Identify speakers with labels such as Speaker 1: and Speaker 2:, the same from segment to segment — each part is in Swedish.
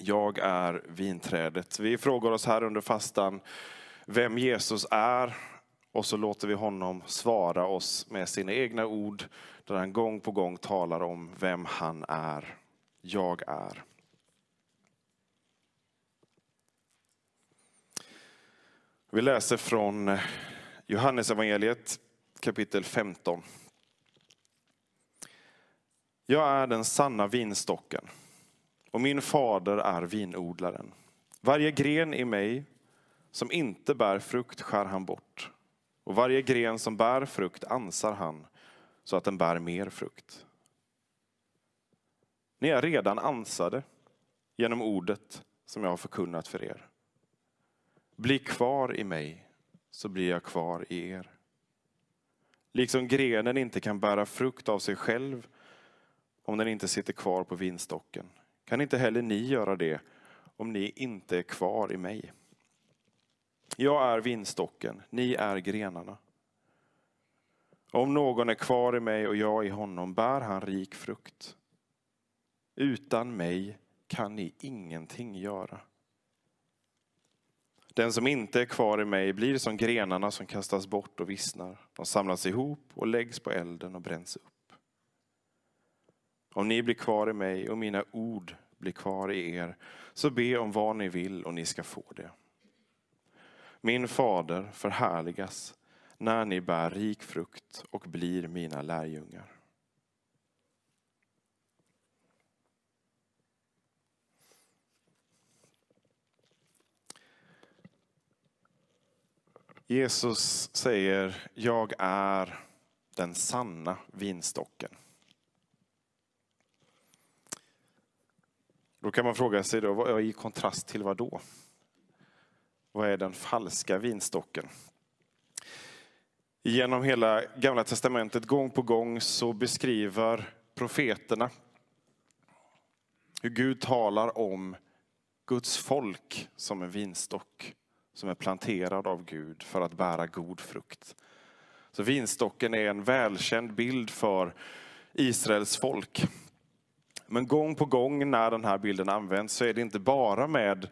Speaker 1: Jag är vinträdet. Vi frågar oss här under fastan vem Jesus är och så låter vi honom svara oss med sina egna ord där han gång på gång talar om vem han är. Jag är. Vi läser från Johannes evangeliet kapitel 15. Jag är den sanna vinstocken och min fader är vinodlaren. Varje gren i mig som inte bär frukt skär han bort och varje gren som bär frukt ansar han så att den bär mer frukt. Ni är redan ansade genom ordet som jag har förkunnat för er. Bli kvar i mig så blir jag kvar i er. Liksom grenen inte kan bära frukt av sig själv om den inte sitter kvar på vinstocken kan inte heller ni göra det om ni inte är kvar i mig. Jag är vinstocken, ni är grenarna. Om någon är kvar i mig och jag i honom bär han rik frukt. Utan mig kan ni ingenting göra. Den som inte är kvar i mig blir som grenarna som kastas bort och vissnar. De samlas ihop och läggs på elden och bränns upp. Om ni blir kvar i mig och mina ord blir kvar i er, så be om vad ni vill och ni ska få det. Min fader förhärligas när ni bär rik frukt och blir mina lärjungar. Jesus säger, jag är den sanna vinstocken. Då kan man fråga sig, då, i kontrast till vad då? Vad är den falska vinstocken? Genom hela Gamla Testamentet, gång på gång, så beskriver profeterna hur Gud talar om Guds folk som en vinstock som är planterad av Gud för att bära god frukt. Så vinstocken är en välkänd bild för Israels folk. Men gång på gång när den här bilden används så är det inte bara med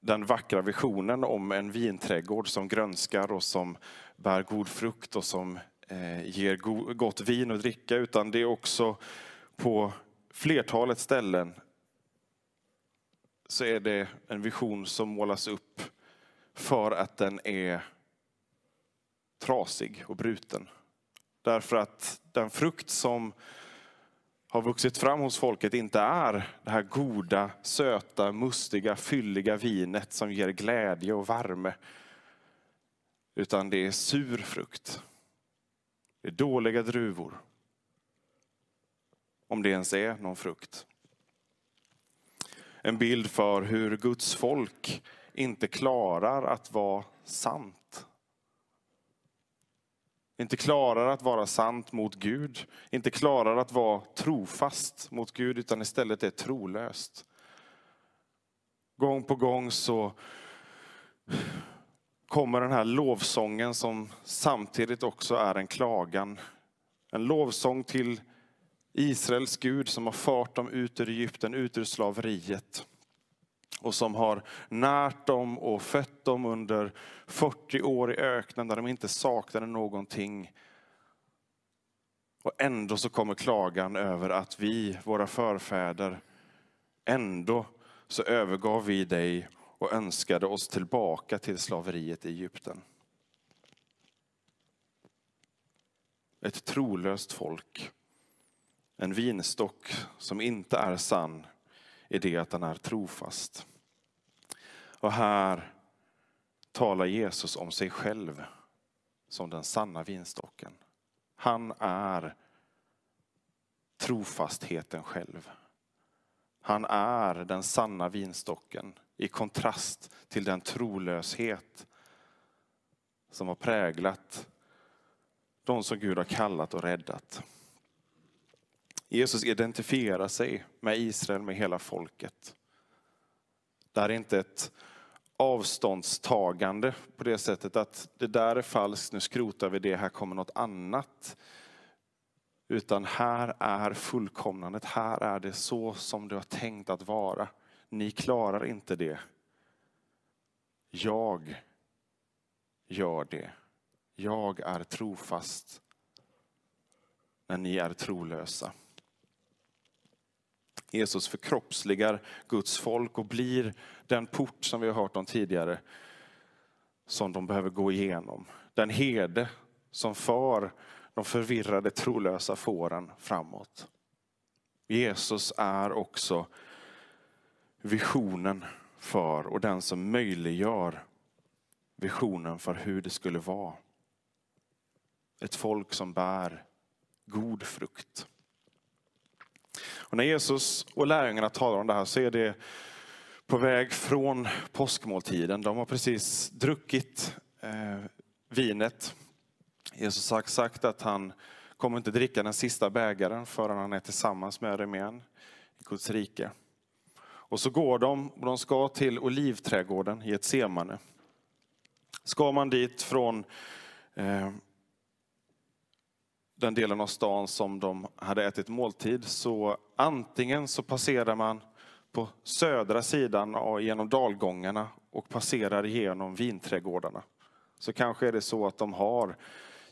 Speaker 1: den vackra visionen om en vinträdgård som grönskar och som bär god frukt och som eh, ger gott vin att dricka, utan det är också på flertalet ställen så är det en vision som målas upp för att den är trasig och bruten. Därför att den frukt som har vuxit fram hos folket inte är det här goda, söta, mustiga, fylliga vinet som ger glädje och värme. Utan det är sur frukt. Det är dåliga druvor. Om det ens är någon frukt. En bild för hur Guds folk inte klarar att vara sant inte klarar att vara sant mot Gud, inte klarar att vara trofast mot Gud, utan istället är trolöst. Gång på gång så kommer den här lovsången som samtidigt också är en klagan. En lovsång till Israels Gud som har fört dem ut ur Egypten, ut ur slaveriet och som har närt dem och fött dem under 40 år i öknen där de inte saknade någonting. Och ändå så kommer klagan över att vi, våra förfäder, ändå så övergav vi dig och önskade oss tillbaka till slaveriet i Egypten. Ett trolöst folk. En vinstock som inte är sann i det att han är trofast. Och här talar Jesus om sig själv som den sanna vinstocken. Han är trofastheten själv. Han är den sanna vinstocken i kontrast till den trolöshet som har präglat de som Gud har kallat och räddat. Jesus identifierar sig med Israel, med hela folket. Det här är inte ett avståndstagande på det sättet att det där är falskt, nu skrotar vi det, här kommer något annat. Utan här är fullkomnandet, här är det så som det har tänkt att vara. Ni klarar inte det. Jag gör det. Jag är trofast när ni är trolösa. Jesus förkroppsligar Guds folk och blir den port som vi har hört om tidigare som de behöver gå igenom. Den herde som för de förvirrade trolösa fåren framåt. Jesus är också visionen för och den som möjliggör visionen för hur det skulle vara. Ett folk som bär god frukt. Och när Jesus och lärjungarna talar om det här så är det på väg från påskmåltiden. De har precis druckit eh, vinet. Jesus har sagt att han kommer inte dricka den sista bägaren förrän han är tillsammans med dem igen i Guds rike. Och så går de och de ska till olivträdgården i ett semane. Ska man dit från eh, den delen av stan som de hade ätit måltid så antingen så passerar man på södra sidan och genom dalgångarna och passerar igenom vinträdgårdarna. Så kanske är det så att de har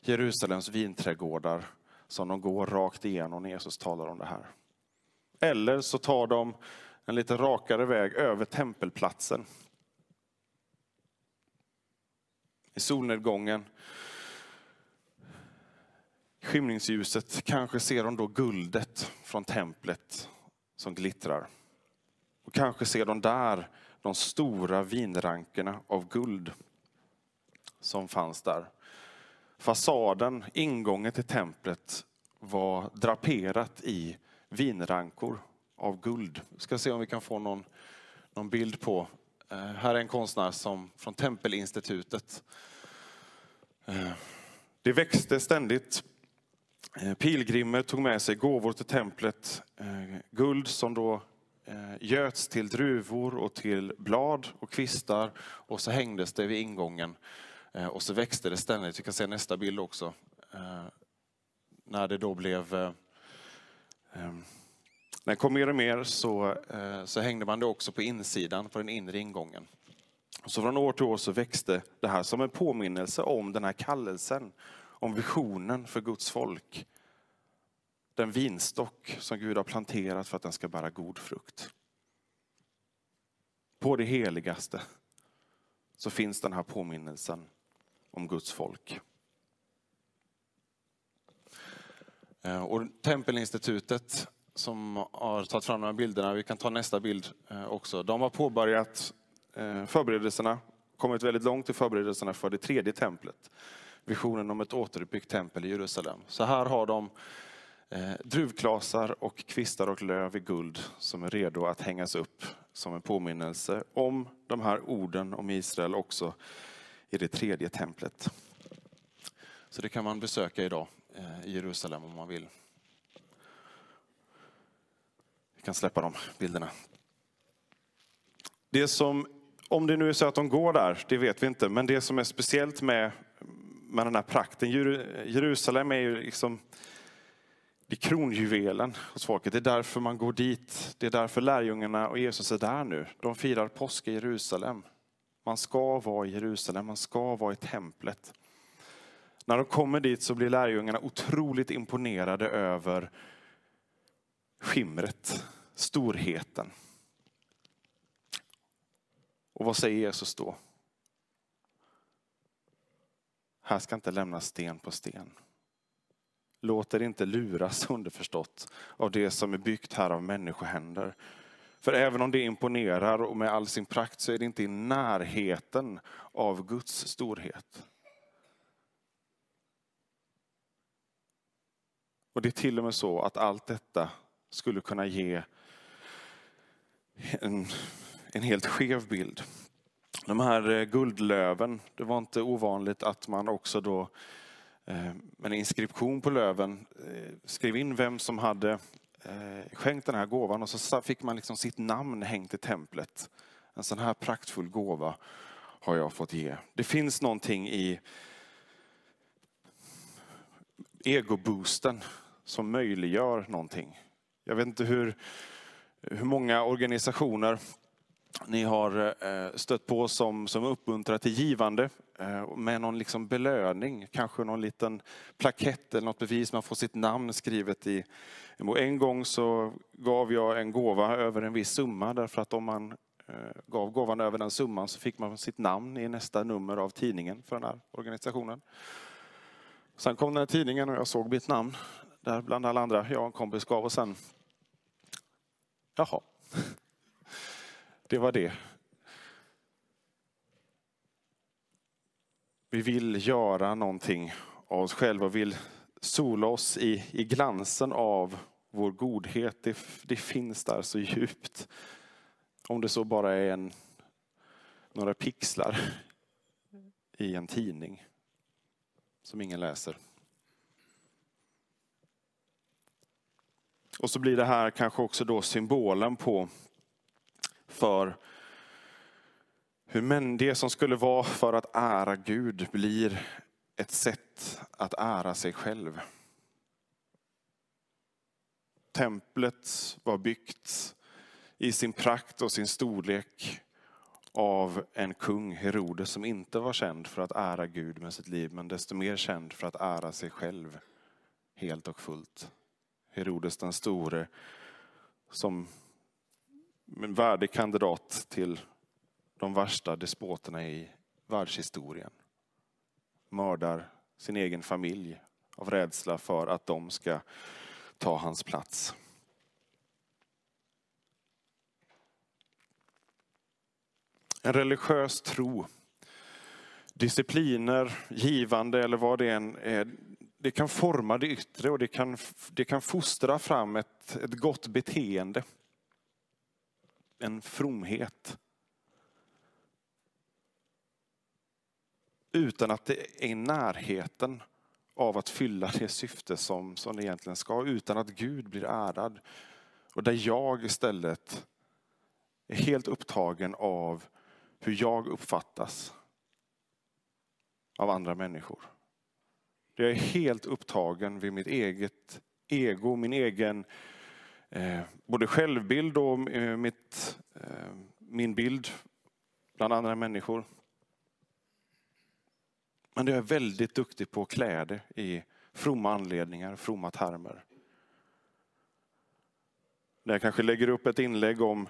Speaker 1: Jerusalems vinträdgårdar som de går rakt igenom när Jesus talar om det här. Eller så tar de en lite rakare väg över tempelplatsen. I solnedgången, skymningsljuset, kanske ser de då guldet från templet som glittrar. Och kanske ser de där de stora vinrankerna av guld som fanns där. Fasaden, ingången till templet, var draperat i vinrankor av guld. Vi ska se om vi kan få någon, någon bild på. Eh, här är en konstnär som, från Tempelinstitutet. Eh, det växte ständigt. Eh, Pilgrimer tog med sig gåvor till templet. Eh, guld som då eh, göts till druvor och till blad och kvistar. Och så hängdes det vid ingången. Och så växte det ständigt. Vi kan se nästa bild också. När det då blev när det kom mer och mer så, så hängde man det också på insidan, på den inre ingången. Så från år till år så växte det här som en påminnelse om den här kallelsen, om visionen för Guds folk. Den vinstock som Gud har planterat för att den ska bära god frukt. På det heligaste så finns den här påminnelsen om Guds folk. Eh, och Tempelinstitutet som har tagit fram de här bilderna, vi kan ta nästa bild eh, också. De har påbörjat eh, förberedelserna, kommit väldigt långt i förberedelserna för det tredje templet. Visionen om ett återuppbyggt tempel i Jerusalem. Så här har de eh, druvklasar och kvistar och löv i guld som är redo att hängas upp som en påminnelse om de här orden om Israel också i det tredje templet. Så det kan man besöka idag eh, i Jerusalem om man vill. Vi kan släppa de bilderna. Det som, om det nu är så att de går där, det vet vi inte, men det som är speciellt med, med den här prakten, Jerusalem är ju liksom det är kronjuvelen hos folket. Det är därför man går dit. Det är därför lärjungarna och Jesus är där nu. De firar påsk i Jerusalem. Man ska vara i Jerusalem, man ska vara i templet. När de kommer dit så blir lärjungarna otroligt imponerade över skimret, storheten. Och vad säger Jesus då? Här ska inte lämnas sten på sten. Låt er inte luras underförstått av det som är byggt här av människohänder. För även om det imponerar och med all sin prakt så är det inte i närheten av Guds storhet. Och det är till och med så att allt detta skulle kunna ge en, en helt skev bild. De här eh, guldlöven, det var inte ovanligt att man också då eh, med en inskription på löven eh, skrev in vem som hade skänkt den här gåvan och så fick man liksom sitt namn hängt i templet. En sån här praktfull gåva har jag fått ge. Det finns någonting i egoboosten som möjliggör någonting. Jag vet inte hur, hur många organisationer ni har eh, stött på som, som uppmuntrar till givande eh, med någon liksom belöning, kanske någon liten plakett eller något bevis, man får sitt namn skrivet i. En gång så gav jag en gåva över en viss summa därför att om man eh, gav gåvan över den summan så fick man sitt namn i nästa nummer av tidningen för den här organisationen. Sen kom den här tidningen och jag såg mitt namn där bland alla andra. Jag och en kompis gav och sen, jaha, det var det. Vi vill göra någonting av oss själva och vill sola oss i, i glansen av vår godhet. Det, det finns där så djupt. Om det så bara är en, några pixlar i en tidning som ingen läser. Och så blir det här kanske också då symbolen på för hur det som skulle vara för att ära Gud blir ett sätt att ära sig själv. Templet var byggt i sin prakt och sin storlek av en kung, Herodes, som inte var känd för att ära Gud med sitt liv, men desto mer känd för att ära sig själv helt och fullt. Herodes den store som en värdig kandidat till de värsta despoterna i världshistorien. Mördar sin egen familj av rädsla för att de ska ta hans plats. En religiös tro, discipliner, givande eller vad det än är, det kan forma det yttre och det kan, det kan fostra fram ett, ett gott beteende. En fromhet. Utan att det är i närheten av att fylla det syfte som, som det egentligen ska. Utan att Gud blir ärad. Och där jag istället är helt upptagen av hur jag uppfattas av andra människor. Jag är helt upptagen vid mitt eget ego, min egen eh, Eh, både självbild och eh, mitt, eh, min bild bland andra människor. Men jag är väldigt duktig på att klä det i fromma anledningar, fromma termer. Där jag kanske lägger upp ett inlägg om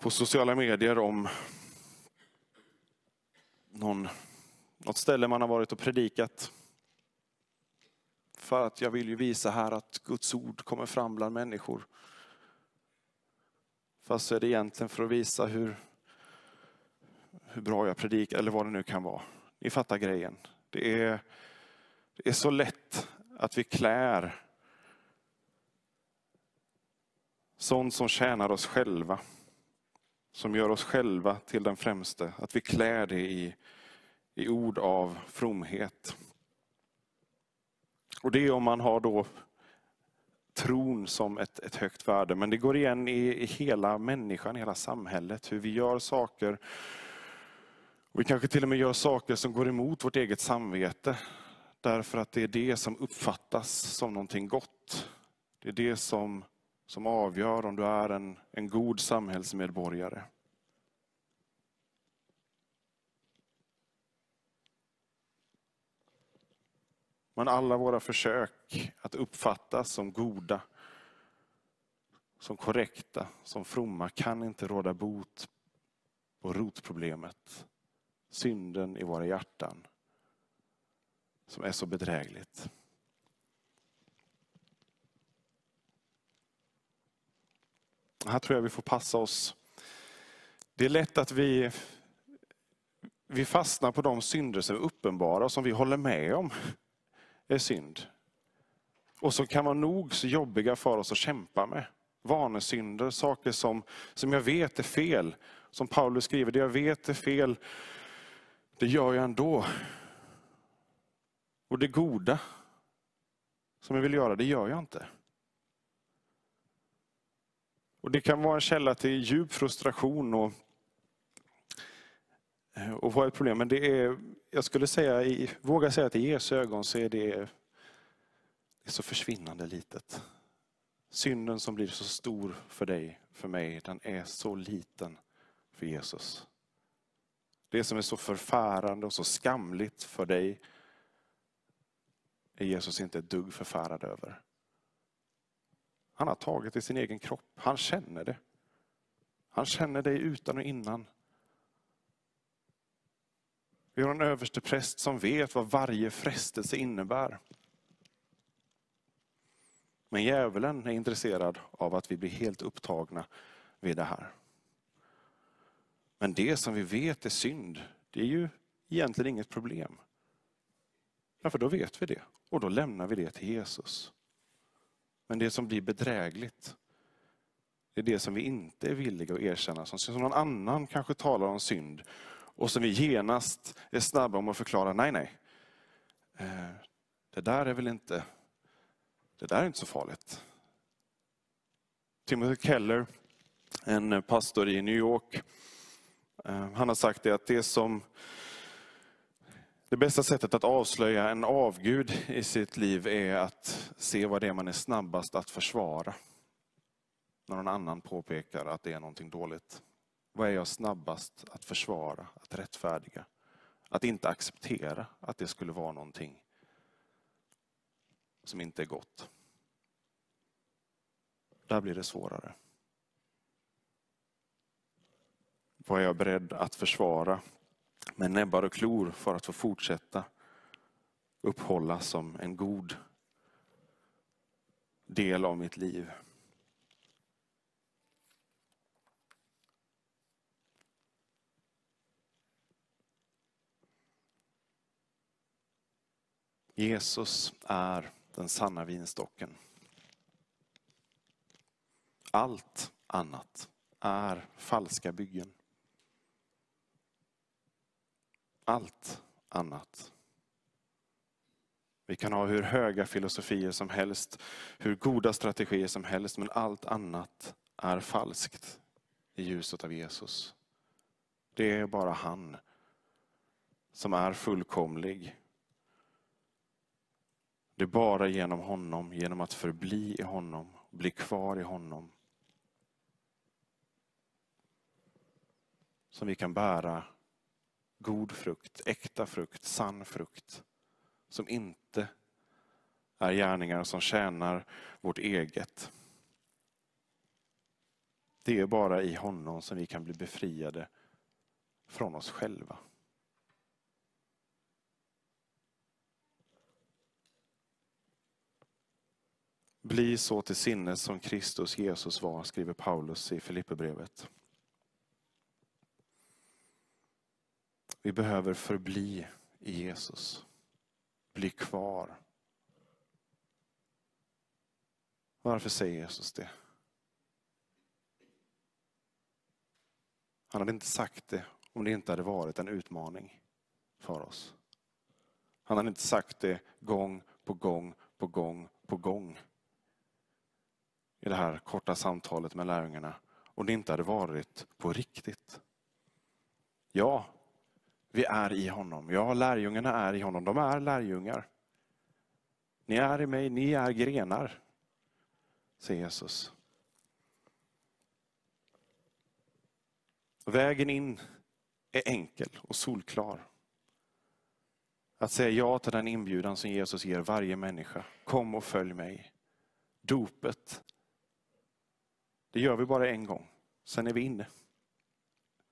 Speaker 1: på sociala medier om någon något ställe man har varit och predikat. För att jag vill ju visa här att Guds ord kommer fram bland människor. Fast så är det egentligen för att visa hur, hur bra jag predikar, eller vad det nu kan vara. Ni fattar grejen. Det är, det är så lätt att vi klär sånt som tjänar oss själva. Som gör oss själva till den främste. Att vi klär det i i ord av fromhet. Och det är om man har då tron som ett, ett högt värde. Men det går igen i, i hela människan, i hela samhället. Hur vi gör saker. Vi kanske till och med gör saker som går emot vårt eget samvete. Därför att det är det som uppfattas som någonting gott. Det är det som, som avgör om du är en, en god samhällsmedborgare. Men alla våra försök att uppfattas som goda, som korrekta, som fromma kan inte råda bot på rotproblemet. Synden i våra hjärtan som är så bedrägligt. Här tror jag vi får passa oss. Det är lätt att vi, vi fastnar på de synder som är uppenbara och som vi håller med om är synd. Och som kan vara nog så jobbiga för oss att kämpa med. vanesynder, saker som, som jag vet är fel. Som Paulus skriver, det jag vet är fel, det gör jag ändå. Och det goda som jag vill göra, det gör jag inte. Och Det kan vara en källa till djup frustration och, Eh, och vad ett problem. Men det är, jag skulle säga, våga säga att i Jesu ögon så är det, det är så försvinnande litet. Synden som blir så stor för dig, för mig, den är så liten för Jesus. Det som är så förfärande och så skamligt för dig är Jesus inte ett dugg förfärad över. Han har tagit i sin egen kropp. Han känner det. Han känner dig utan och innan. Vi har en överste präst som vet vad varje frestelse innebär. Men djävulen är intresserad av att vi blir helt upptagna vid det här. Men det som vi vet är synd, det är ju egentligen inget problem. Därför då vet vi det och då lämnar vi det till Jesus. Men det som blir bedrägligt, det är det som vi inte är villiga att erkänna. Som någon annan kanske talar om synd och som vi genast är snabba om att förklara, nej nej. Eh, det där är väl inte, det där är inte så farligt. Timothy Keller, en pastor i New York, eh, han har sagt det att det som det bästa sättet att avslöja en avgud i sitt liv är att se vad det är man är snabbast att försvara. När någon annan påpekar att det är någonting dåligt. Vad är jag snabbast att försvara, att rättfärdiga? Att inte acceptera att det skulle vara någonting som inte är gott. Där blir det svårare. Vad är jag beredd att försvara med näbbar och klor för att få fortsätta upphålla som en god del av mitt liv. Jesus är den sanna vinstocken. Allt annat är falska byggen allt annat. Vi kan ha hur höga filosofier som helst, hur goda strategier som helst, men allt annat är falskt i ljuset av Jesus. Det är bara han som är fullkomlig. Det är bara genom honom, genom att förbli i honom, bli kvar i honom, som vi kan bära god frukt, äkta frukt, sann frukt. Som inte är gärningar som tjänar vårt eget. Det är bara i honom som vi kan bli befriade från oss själva. Bli så till sinnes som Kristus Jesus var, skriver Paulus i Filipperbrevet. Vi behöver förbli i Jesus. Bli kvar. Varför säger Jesus det? Han hade inte sagt det om det inte hade varit en utmaning för oss. Han hade inte sagt det gång på gång på gång på gång i det här korta samtalet med lärjungarna om det inte hade varit på riktigt. Ja, vi är i honom. Ja, lärjungarna är i honom. De är lärjungar. Ni är i mig, ni är grenar, säger Jesus. Vägen in är enkel och solklar. Att säga ja till den inbjudan som Jesus ger varje människa. Kom och följ mig. Dopet, det gör vi bara en gång. Sen är vi inne.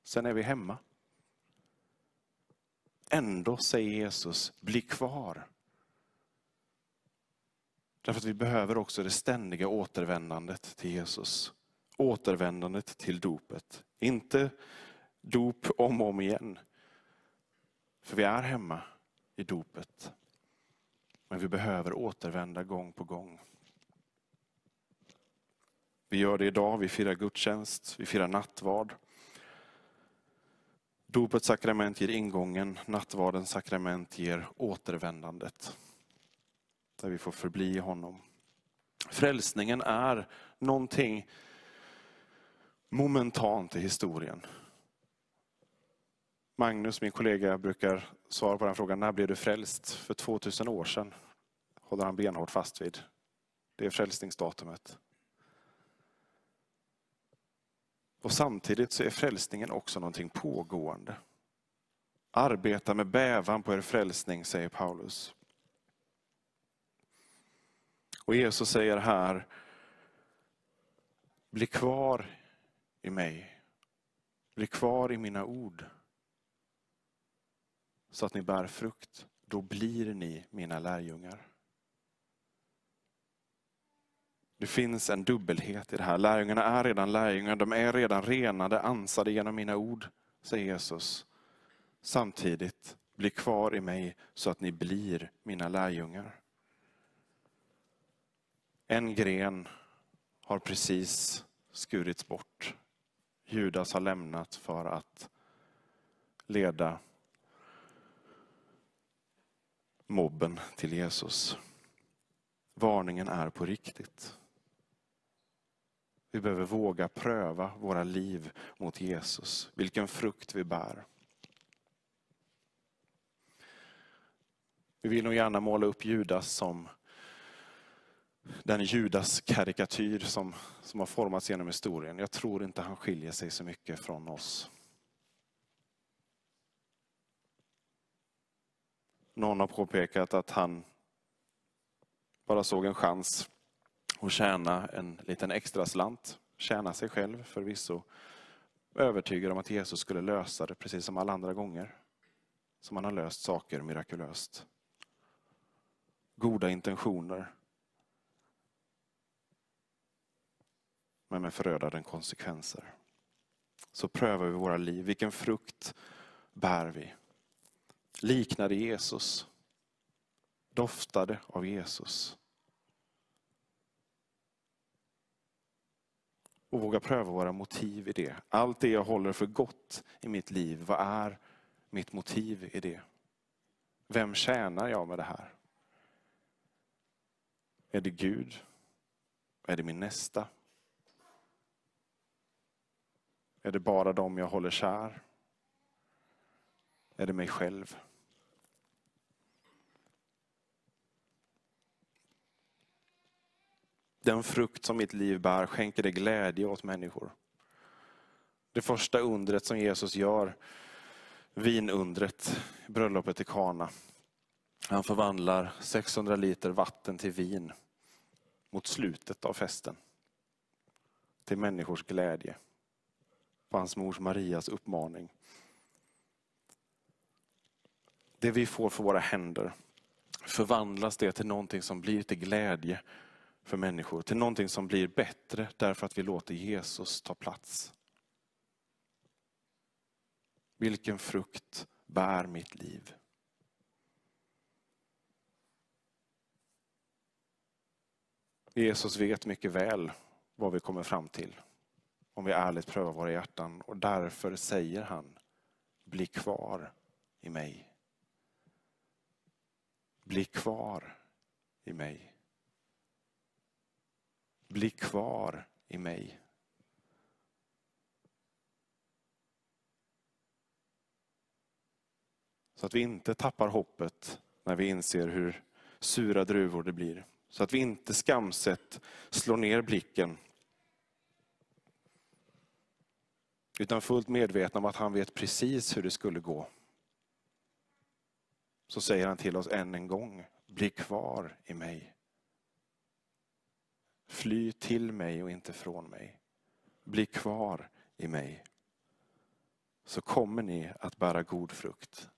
Speaker 1: Sen är vi hemma. Ändå säger Jesus, bli kvar. Därför att vi behöver också det ständiga återvändandet till Jesus. Återvändandet till dopet. Inte dop om och om igen. För vi är hemma i dopet. Men vi behöver återvända gång på gång. Vi gör det idag, vi firar gudstjänst, vi firar nattvard. Dopets sakrament ger ingången, nattvardens sakrament ger återvändandet. Där vi får förbli i honom. Frälsningen är någonting momentant i historien. Magnus, min kollega, brukar svara på den frågan, när blev du frälst? För 2000 år sedan håller han benhårt fast vid. Det är frälsningsdatumet. Och samtidigt så är frälsningen också någonting pågående. Arbeta med bävan på er frälsning, säger Paulus. Och Jesus säger här, bli kvar i mig. Bli kvar i mina ord. Så att ni bär frukt. Då blir ni mina lärjungar. Det finns en dubbelhet i det här. Lärjungarna är redan lärjungar, de är redan renade, ansade genom mina ord, säger Jesus. Samtidigt, bli kvar i mig så att ni blir mina lärjungar. En gren har precis skurits bort. Judas har lämnat för att leda mobben till Jesus. Varningen är på riktigt. Vi behöver våga pröva våra liv mot Jesus, vilken frukt vi bär. Vi vill nog gärna måla upp Judas som den Judas-karikatyr som, som har formats genom historien. Jag tror inte han skiljer sig så mycket från oss. Någon har påpekat att han bara såg en chans och tjäna en liten extra slant. Tjäna sig själv förvisso. Övertygad om att Jesus skulle lösa det precis som alla andra gånger. Som han har löst saker mirakulöst. Goda intentioner. Men med förödande konsekvenser. Så prövar vi våra liv. Vilken frukt bär vi? Liknade Jesus? Doftade av Jesus? Och våga pröva våra motiv i det. Allt det jag håller för gott i mitt liv, vad är mitt motiv i det? Vem tjänar jag med det här? Är det Gud? Är det min nästa? Är det bara dem jag håller kär? Är det mig själv? Den frukt som mitt liv bär skänker det glädje åt människor. Det första undret som Jesus gör, vinundret, bröllopet i Kana. Han förvandlar 600 liter vatten till vin mot slutet av festen. Till människors glädje. På hans mors Marias uppmaning. Det vi får för våra händer, förvandlas det till någonting som blir till glädje för människor till någonting som blir bättre därför att vi låter Jesus ta plats. Vilken frukt bär mitt liv? Jesus vet mycket väl vad vi kommer fram till om vi ärligt prövar våra hjärtan och därför säger han, bli kvar i mig. Bli kvar i mig. Bli kvar i mig. Så att vi inte tappar hoppet när vi inser hur sura druvor det blir. Så att vi inte skamset slår ner blicken. Utan fullt medvetna om att han vet precis hur det skulle gå. Så säger han till oss än en gång, bli kvar i mig. Fly till mig och inte från mig. Bli kvar i mig. Så kommer ni att bära god frukt.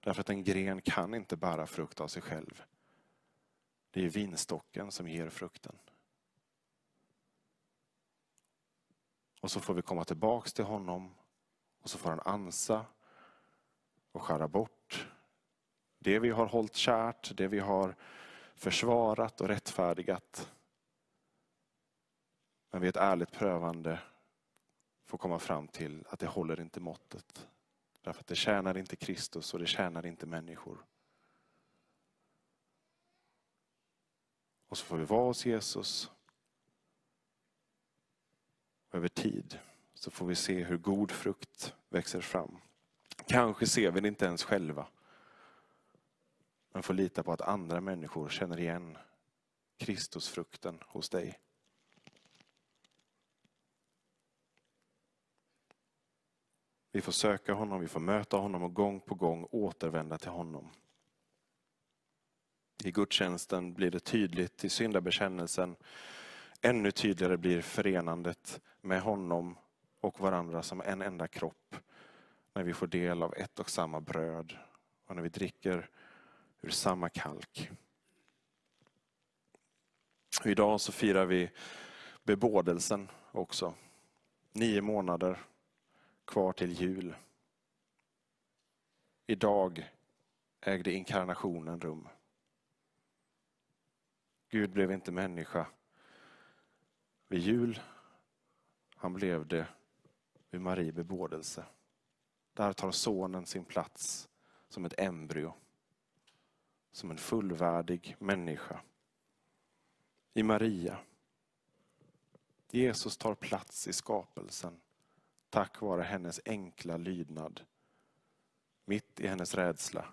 Speaker 1: Därför att en gren kan inte bära frukt av sig själv. Det är vinstocken som ger frukten. Och så får vi komma tillbaks till honom och så får han ansa och skära bort det vi har hållit kärt, det vi har försvarat och rättfärdigat. Men vid ett ärligt prövande får komma fram till att det håller inte måttet. Därför att det tjänar inte Kristus och det tjänar inte människor. Och så får vi vara hos Jesus. Och över tid så får vi se hur god frukt växer fram. Kanske ser vi det inte ens själva. Men får lita på att andra människor känner igen Kristusfrukten hos dig. Vi får söka honom, vi får möta honom och gång på gång återvända till honom. I gudstjänsten blir det tydligt i syndabekännelsen. Ännu tydligare blir förenandet med honom och varandra som en enda kropp när vi får del av ett och samma bröd och när vi dricker ur samma kalk. Och idag så firar vi bebådelsen också. Nio månader kvar till jul. Idag ägde inkarnationen rum. Gud blev inte människa vid jul. Han blev det vid Marie bebådelse. Där tar sonen sin plats som ett embryo. Som en fullvärdig människa. I Maria. Jesus tar plats i skapelsen tack vare hennes enkla lydnad. Mitt i hennes rädsla.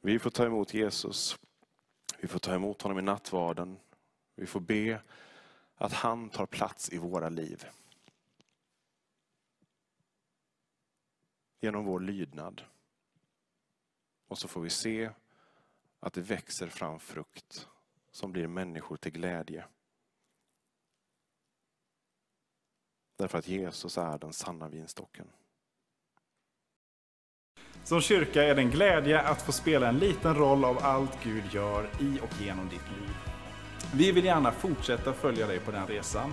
Speaker 1: Vi får ta emot Jesus. Vi får ta emot honom i nattvarden. Vi får be att han tar plats i våra liv. Genom vår lydnad. Och så får vi se att det växer fram frukt som blir människor till glädje. Därför att Jesus är den sanna vinstocken.
Speaker 2: Som kyrka är det en glädje att få spela en liten roll av allt Gud gör i och genom ditt liv. Vi vill gärna fortsätta följa dig på den resan.